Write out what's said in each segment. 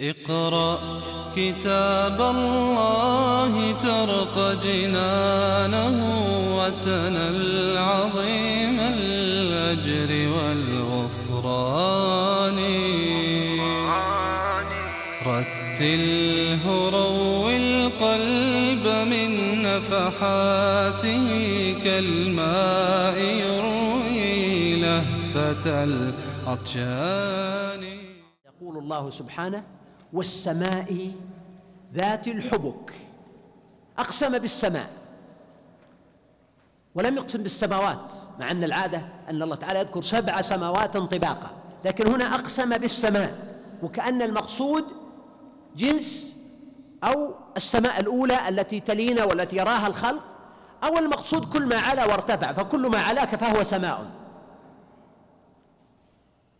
اقرأ كتاب الله ترق جنانه وتنل عظيم الأجر والغفران. رتله روي القلب من نفحاته كالماء يروي لهفة العطشان. يقول الله سبحانه والسماء ذات الحبك. أقسم بالسماء ولم يقسم بالسماوات مع أن العادة أن الله تعالى يذكر سبع سماوات طباقا لكن هنا أقسم بالسماء وكأن المقصود جنس أو السماء الأولى التي تلينا والتي يراها الخلق أو المقصود كل ما علا وارتفع فكل ما علاك فهو سماء.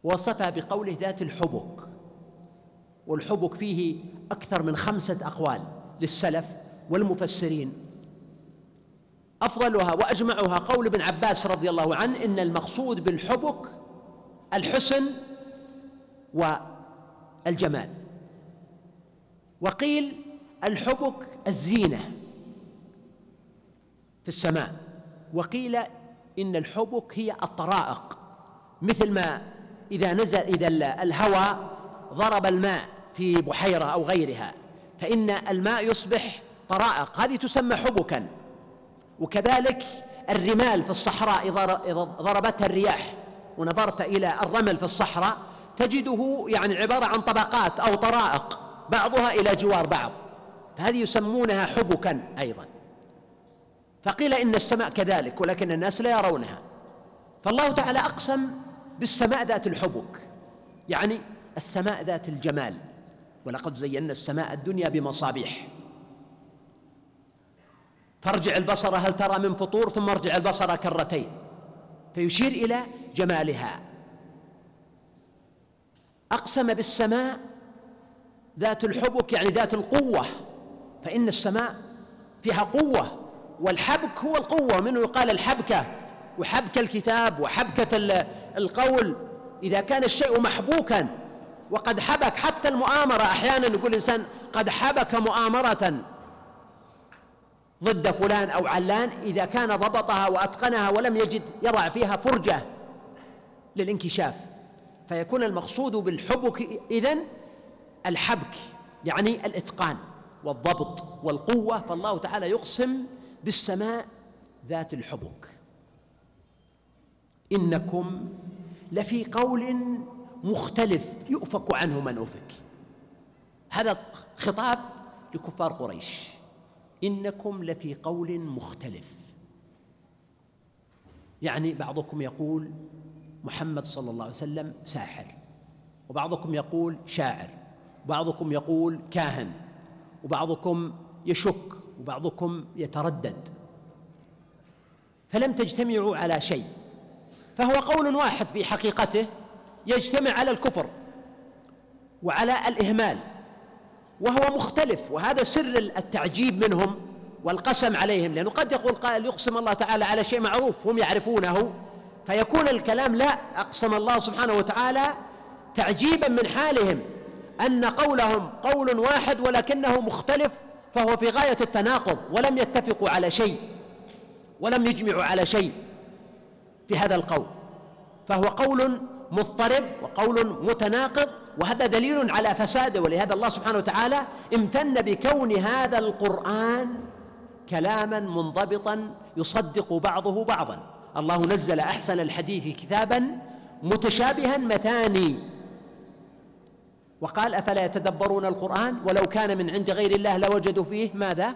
وصفها بقوله ذات الحبك. والحبك فيه أكثر من خمسة أقوال للسلف والمفسرين. أفضلها وأجمعها قول ابن عباس رضي الله عنه إن المقصود بالحبك الحسن والجمال. وقيل الحبك الزينة في السماء. وقيل إن الحبك هي الطرائق مثل ما إذا نزل إذا الهواء ضرب الماء في بحيرة أو غيرها فإن الماء يصبح طرائق. هذه تسمى حبكا. وكذلك الرمال في الصحراء إذا ضربتها الرياح ونظرت إلى الرمل في الصحراء تجده يعني عبارة عن طبقات أو طرائق بعضها إلى جوار بعض. فهذه يسمونها حبكا أيضا. فقيل إن السماء كذلك ولكن الناس لا يرونها. فالله تعالى أقسم بالسماء ذات الحبك. يعني السماء ذات الجمال. ولقد زينا السماء الدنيا بمصابيح. فارجع البصر هل ترى من فطور ثم ارجع البصر كرتين. فيشير إلى جمالها. أقسم بالسماء ذات الحبك يعني ذات القوة. فإن السماء فيها قوة والحبك هو القوة. منه يقال الحبكة وحبك الكتاب وحبكة القول. إذا كان الشيء محبوكا وقد حبك حتى المؤامرة. أحيانا يقول الإنسان قد حبك مؤامرة ضد فلان أو علان إذا كان ضبطها وأتقنها ولم يجد يضع فيها فرجة للانكشاف. فيكون المقصود بالحبك إذن الحبك يعني الإتقان والضبط والقوة. فالله تعالى يقسم بالسماء ذات الحبك. إنكم لفي قول مختلف يؤفك عنه من أفك. هذا خطاب لكفار قريش. إنكم لفي قول مختلف. يعني بعضكم يقول محمد صلى الله عليه وسلم ساحر وبعضكم يقول شاعر وبعضكم يقول كاهن وبعضكم يشك وبعضكم يتردد. فلم تجتمعوا على شيء فهو قول واحد في حقيقته يجتمع على الكفر وعلى الإهمال وهو مختلف وهذا سر التعجيب منهم والقسم عليهم لأنه قد يقول قائل يقسم الله تعالى على شيء معروف هم يعرفونه فيكون الكلام لا أقسم الله سبحانه وتعالى تعجيبا من حالهم أن قولهم قول واحد ولكنه مختلف فهو في غاية التناقض ولم يتفقوا على شيء ولم يجمعوا على شيء في هذا القول فهو قول مضطرب وقول متناقض وهذا دليل على فساده ولهذا الله سبحانه وتعالى امتن بكون هذا القرآن كلاما منضبطا يصدق بعضه بعضا. الله نزل أحسن الحديث كتابا متشابها مثاني وقال أفلا يتدبرون القرآن؟ ولو كان من عند غير الله لوجدوا فيه ماذا؟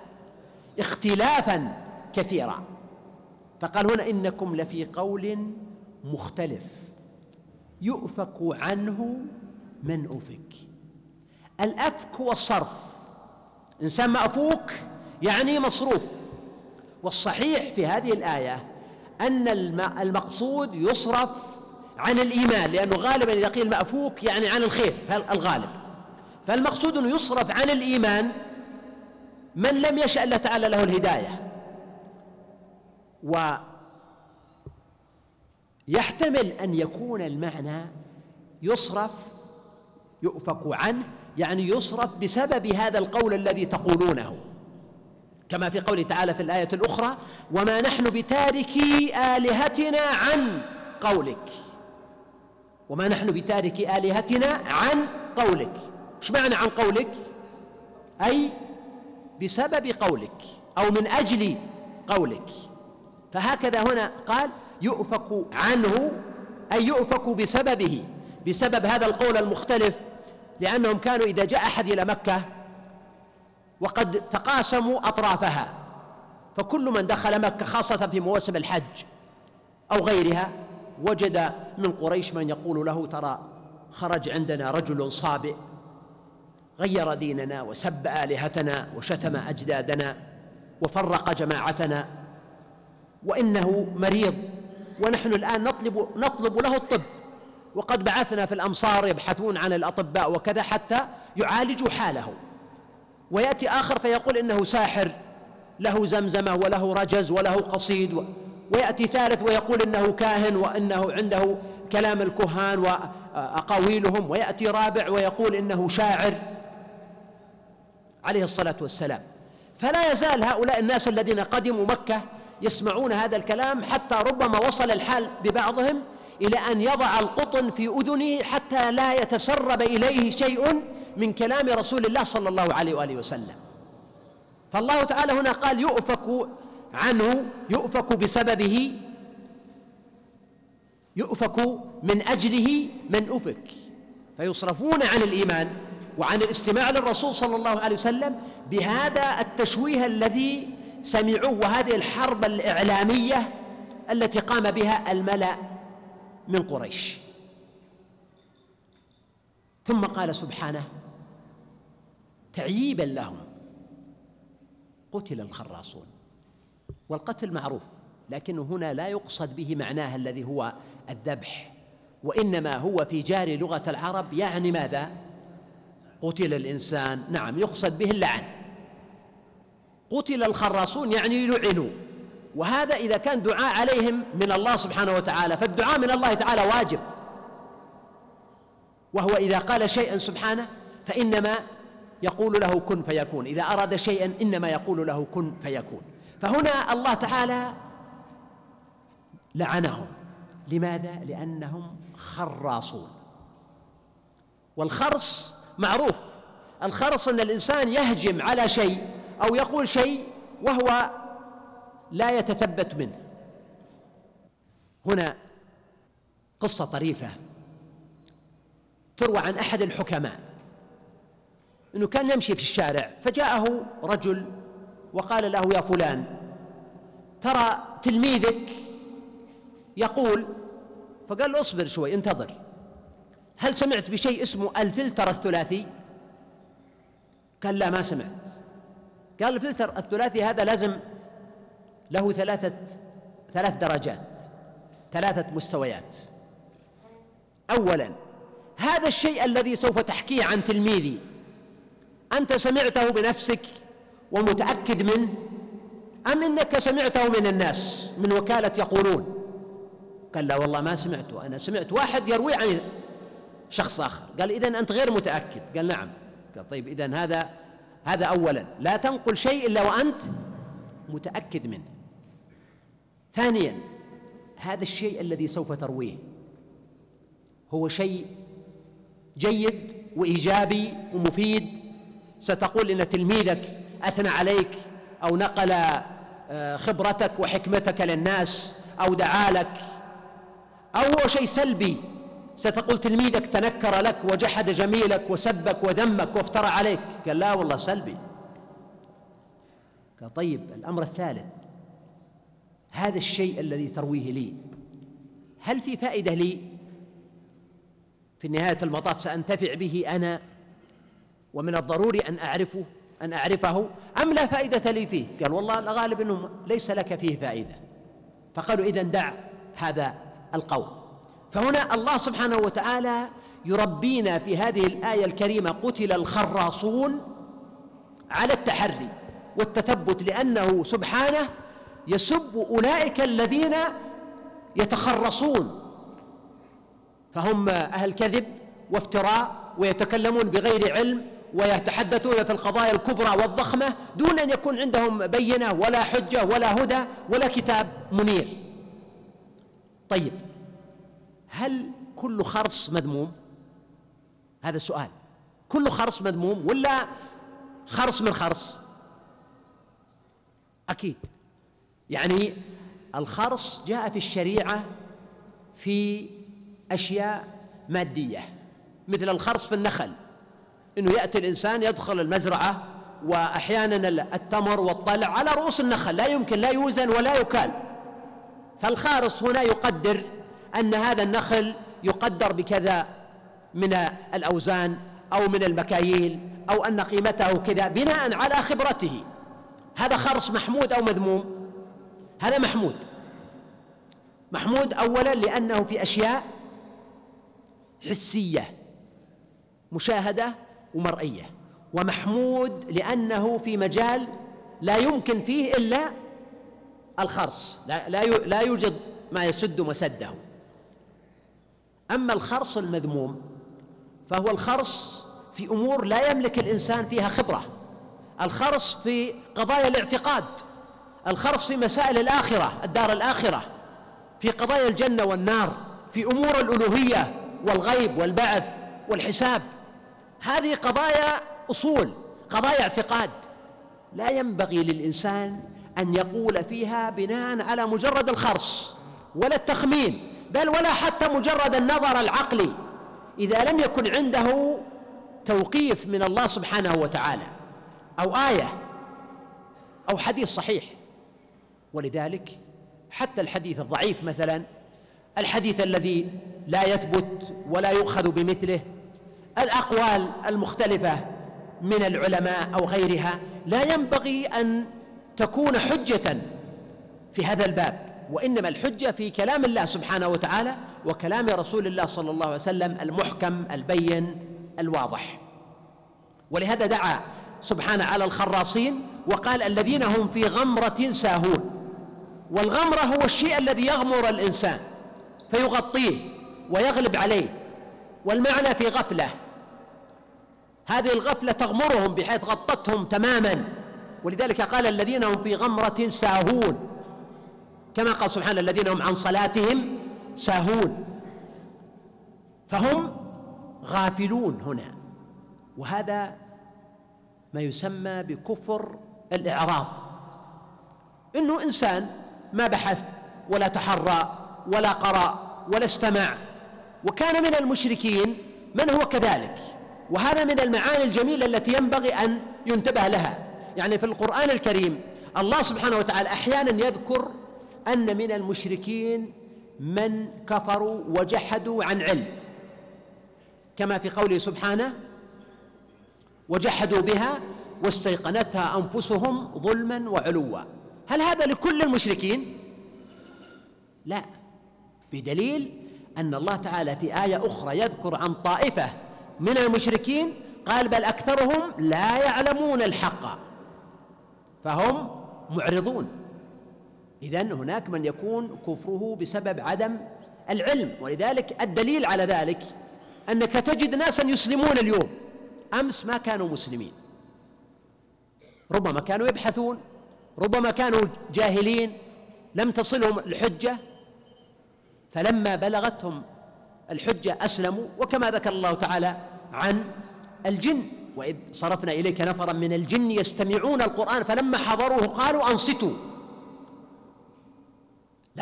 اختلافا كثيرا. فقال هنا إنكم لفي قول مختلف. يؤفك عنه من أفك. الأفك هو الصرف. إنسان مأفوك يعني مصروف. والصحيح في هذه الآية أن المقصود يصرف عن الإيمان لأنه غالبا إذا قيل مأفوك يعني عن الخير الغالب؟ فالمقصود أنه يصرف عن الإيمان من لم يشأ الله تعالى له الهداية. و يحتمل أن يكون المعنى يصرف يؤفك عنه يعني يصرف بسبب هذا القول الذي تقولونه. كما في قوله تعالى في الآية الأخرى وما نحن بتاركي آلهتنا عن قولك. وما نحن بتاركي آلهتنا عن قولك. إيش معنى عن قولك؟ أي بسبب قولك أو من أجل قولك. فهكذا هنا قال يؤفك عنه أي يؤفك بسببه بسبب هذا القول المختلف لأنهم كانوا إذا جاء أحد إلى مكة وقد تقاسموا أطرافها. فكل من دخل مكة خاصة في مواسم الحج أو غيرها وجد من قريش من يقول له ترى خرج عندنا رجل صابئ غير ديننا وسب آلهتنا وشتم أجدادنا وفرق جماعتنا وإنه مريض. ونحن الآن نطلب نطلب له الطب. وقد بعثنا في الأمصار يبحثون عن الأطباء وكذا حتى يعالجوا حاله. ويأتي آخر فيقول إنه ساحر له زمزمة وله رجز وله قصيد. ويأتي ثالث ويقول إنه كاهن وإنه عنده كلام الكهان وأقاويلهم. ويأتي رابع ويقول إنه شاعر عليه الصلاة والسلام. فلا يزال هؤلاء الناس الذين قدموا مكة يسمعون هذا الكلام حتى ربما وصل الحال ببعضهم إلى أن يضع القطن في أذنه حتى لا يتسرب إليه شيء من كلام رسول الله صلى الله عليه وآله وسلم. فالله تعالى هنا قال يؤفك عنه يؤفك بسببه يؤفك من أجله من أفك. فيصرفون عن الإيمان وعن الاستماع للرسول صلى الله عليه وسلم بهذا التشويه الذي سمعوه وهذه الحرب الإعلامية التي قام بها الملأ من قريش. ثم قال سبحانه تعييبا لهم. قتل الخراصون والقتل معروف لكنه هنا لا يقصد به معناه الذي هو الذبح وإنما هو في جاري لغة العرب يعني ماذا؟ قتل الإنسان. نعم يقصد به اللعن. قتل الخراصون يعني لعنوا وهذا إذا كان دعاء عليهم من الله سبحانه وتعالى فالدعاء من الله تعالى واجب. وهو إذا قال شيئا سبحانه فإنما يقول له كن فيكون. إذا أراد شيئا إنما يقول له كن فيكون. فهنا الله تعالى لعنهم. لماذا؟ لأنهم خراصون. والخرص معروف. الخرص إن الإنسان يهجم على شيء أو يقول شيء وهو لا يتثبت منه. هنا قصة طريفة تروى عن أحد الحكماء. إنه كان يمشي في الشارع فجاءه رجل وقال له يا فلان ترى تلميذك يقول فقال له اصبر شوي انتظر. هل سمعت بشيء اسمه الفلتر الثلاثي؟ قال لا ما سمعت. قال الفلتر الثلاثي هذا لازم له ثلاثة ثلاث درجات ثلاثة مستويات. أولا هذا الشيء الذي سوف تحكيه عن تلميذي. أنت سمعته بنفسك ومتأكد منه أم إنك سمعته من الناس من وكالة يقولون؟ قال لا والله ما سمعته أنا سمعت واحد يروي عن شخص آخر. قال إذن أنت غير متأكد. قال نعم. قال طيب إذن هذا هذا أولا. لا تنقل شيء إلا وأنت متأكد منه. ثانيا هذا الشيء الذي سوف ترويه هو شيء جيد وإيجابي ومفيد. ستقول إن تلميذك أثنى عليك أو نقل آه، خبرتك وحكمتك للناس أو دعا لك أو هو شيء سلبي. ستقول تلميذك تنكر لك وجحد جميلك وسبك وذمك وافترى عليك. قال لا والله سلبي. قال طيب الأمر الثالث هذا الشيء الذي ترويه لي هل في فائدة لي؟ في نهاية المطاف سأنتفع به أنا ومن الضروري أن أعرفه أن أعرفه أم لا فائدة لي فيه؟ قال والله الغالب أنه ليس لك فيه فائدة. فقالوا إذا دع هذا القول. فهنا الله سبحانه وتعالى يربينا في هذه الآية الكريمة قتل الخراصون على التحري والتثبت لأنه سبحانه يسب أولئك الذين يتخرصون. فهم أهل كذب وافتراء ويتكلمون بغير علم ويتحدثون في القضايا الكبرى والضخمة دون أن يكون عندهم بينة ولا حجة ولا هدى ولا كتاب منير. طيب هل كل خرص مذموم؟ هذا السؤال كل خرص مذموم ولا خرص من خرص؟ أكيد. يعني الخرص جاء في الشريعة في أشياء مادية مثل الخرص في النخل. إنه يأتي الإنسان يدخل المزرعة واحيانا التمر والطلع على رؤوس النخل لا يمكن لا يوزن ولا يكال. فالخارص هنا يقدر أن هذا النخل يقدر بكذا من الأوزان أو من المكاييل أو أن قيمته كذا بناء على خبرته. هذا خرص محمود أو مذموم؟ هذا محمود. محمود اولا لأنه في أشياء حسية مشاهدة ومرئية. ومحمود لأنه في مجال لا يمكن فيه إلا الخرص لا, لا يوجد ما يسد مسده. أما الخرص المذموم فهو الخرص في أمور لا يملك الإنسان فيها خبرة. الخرص في قضايا الاعتقاد. الخرص في مسائل الآخرة الدار الآخرة. في قضايا الجنة والنار في أمور الألوهية والغيب والبعث والحساب. هذه قضايا أصول قضايا اعتقاد. لا ينبغي للإنسان أن يقول فيها بناء على مجرد الخرص ولا التخمين. بل ولا حتى مجرد النظر العقلي إذا لم يكن عنده توقيف من الله سبحانه وتعالى أو آية أو حديث صحيح. ولذلك حتى الحديث الضعيف مثلا الحديث الذي لا يثبت ولا يؤخذ بمثله الأقوال المختلفة من العلماء أو غيرها لا ينبغي أن تكون حجة في هذا الباب. وإنما الحجة في كلام الله سبحانه وتعالى وكلام رسول الله صلى الله عليه وسلم المحكم البين الواضح. ولهذا دعا سبحانه على الخراصين وقال الذين هم في غمرة ساهون. والغمرة هو الشيء الذي يغمر الإنسان فيغطيه ويغلب عليه. والمعنى في غفلة. هذه الغفلة تغمرهم بحيث غطتهم تماما. ولذلك قال الذين هم في غمرة ساهون. كما قال سبحانه الذين هم عن صلاتهم ساهون. فهم غافلون هنا. وهذا ما يسمى بكفر الاعراض إنه إنسان ما بحث ولا تحرى ولا قرأ ولا استمع. وكان من المشركين من هو كذلك. وهذا من المعاني الجميلة التي ينبغي أن ينتبه لها. يعني في القرآن الكريم الله سبحانه وتعالى أحيانا يذكر أن من المشركين من كفروا وجحدوا عن علم. كما في قوله سبحانه وجحدوا بها واستيقنتها أنفسهم ظلما وعلوا. هل هذا لكل المشركين؟ لا. بدليل أن الله تعالى في آية أخرى يذكر عن طائفة من المشركين قال بل أكثرهم لا يعلمون الحق. فهم معرضون. اذا هناك من يكون كفره بسبب عدم العلم ولذلك الدليل على ذلك أنك تجد ناسا يسلمون اليوم. أمس ما كانوا مسلمين. ربما كانوا يبحثون ربما كانوا جاهلين لم تصلهم الحجة. فلما بلغتهم الحجة أسلموا وكما ذكر الله تعالى عن الجن. وإذ صرفنا إليك نفرا من الجن يستمعون القرآن فلما حضروه قالوا أنصتوا.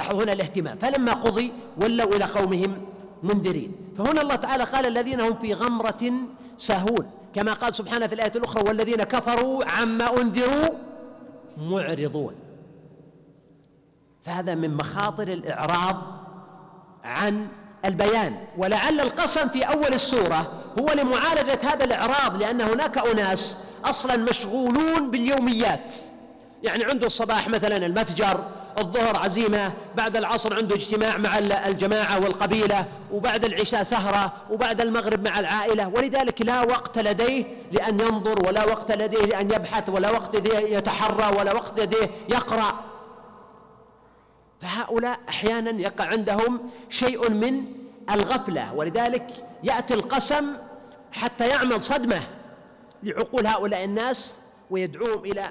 لاحظوا هنا الاهتمام فلما قضي ولوا إلى قومهم منذرين. فهنا الله تعالى قال الذين هم في غمرة ساهون كما قال سبحانه في الآية الأخرى والذين كفروا عما أنذروا معرضون. فهذا من مخاطر الإعراض عن البيان. ولعل القسم في أول السورة هو لمعالجة هذا الإعراض لأن هناك أناس أصلا مشغولون باليوميات. يعني عنده الصباح مثلا المتجر الظهر عزيمة بعد العصر عنده اجتماع مع الجماعة والقبيلة وبعد العشاء سهرة وبعد المغرب مع العائلة ولذلك لا وقت لديه لأن ينظر ولا وقت لديه لأن يبحث ولا وقت لديه يتحرى ولا وقت لديه يقرأ. فهؤلاء أحيانا يقع عندهم شيء من الغفلة ولذلك يأتي القسم حتى يعمل صدمة لعقول هؤلاء الناس ويدعوهم إلى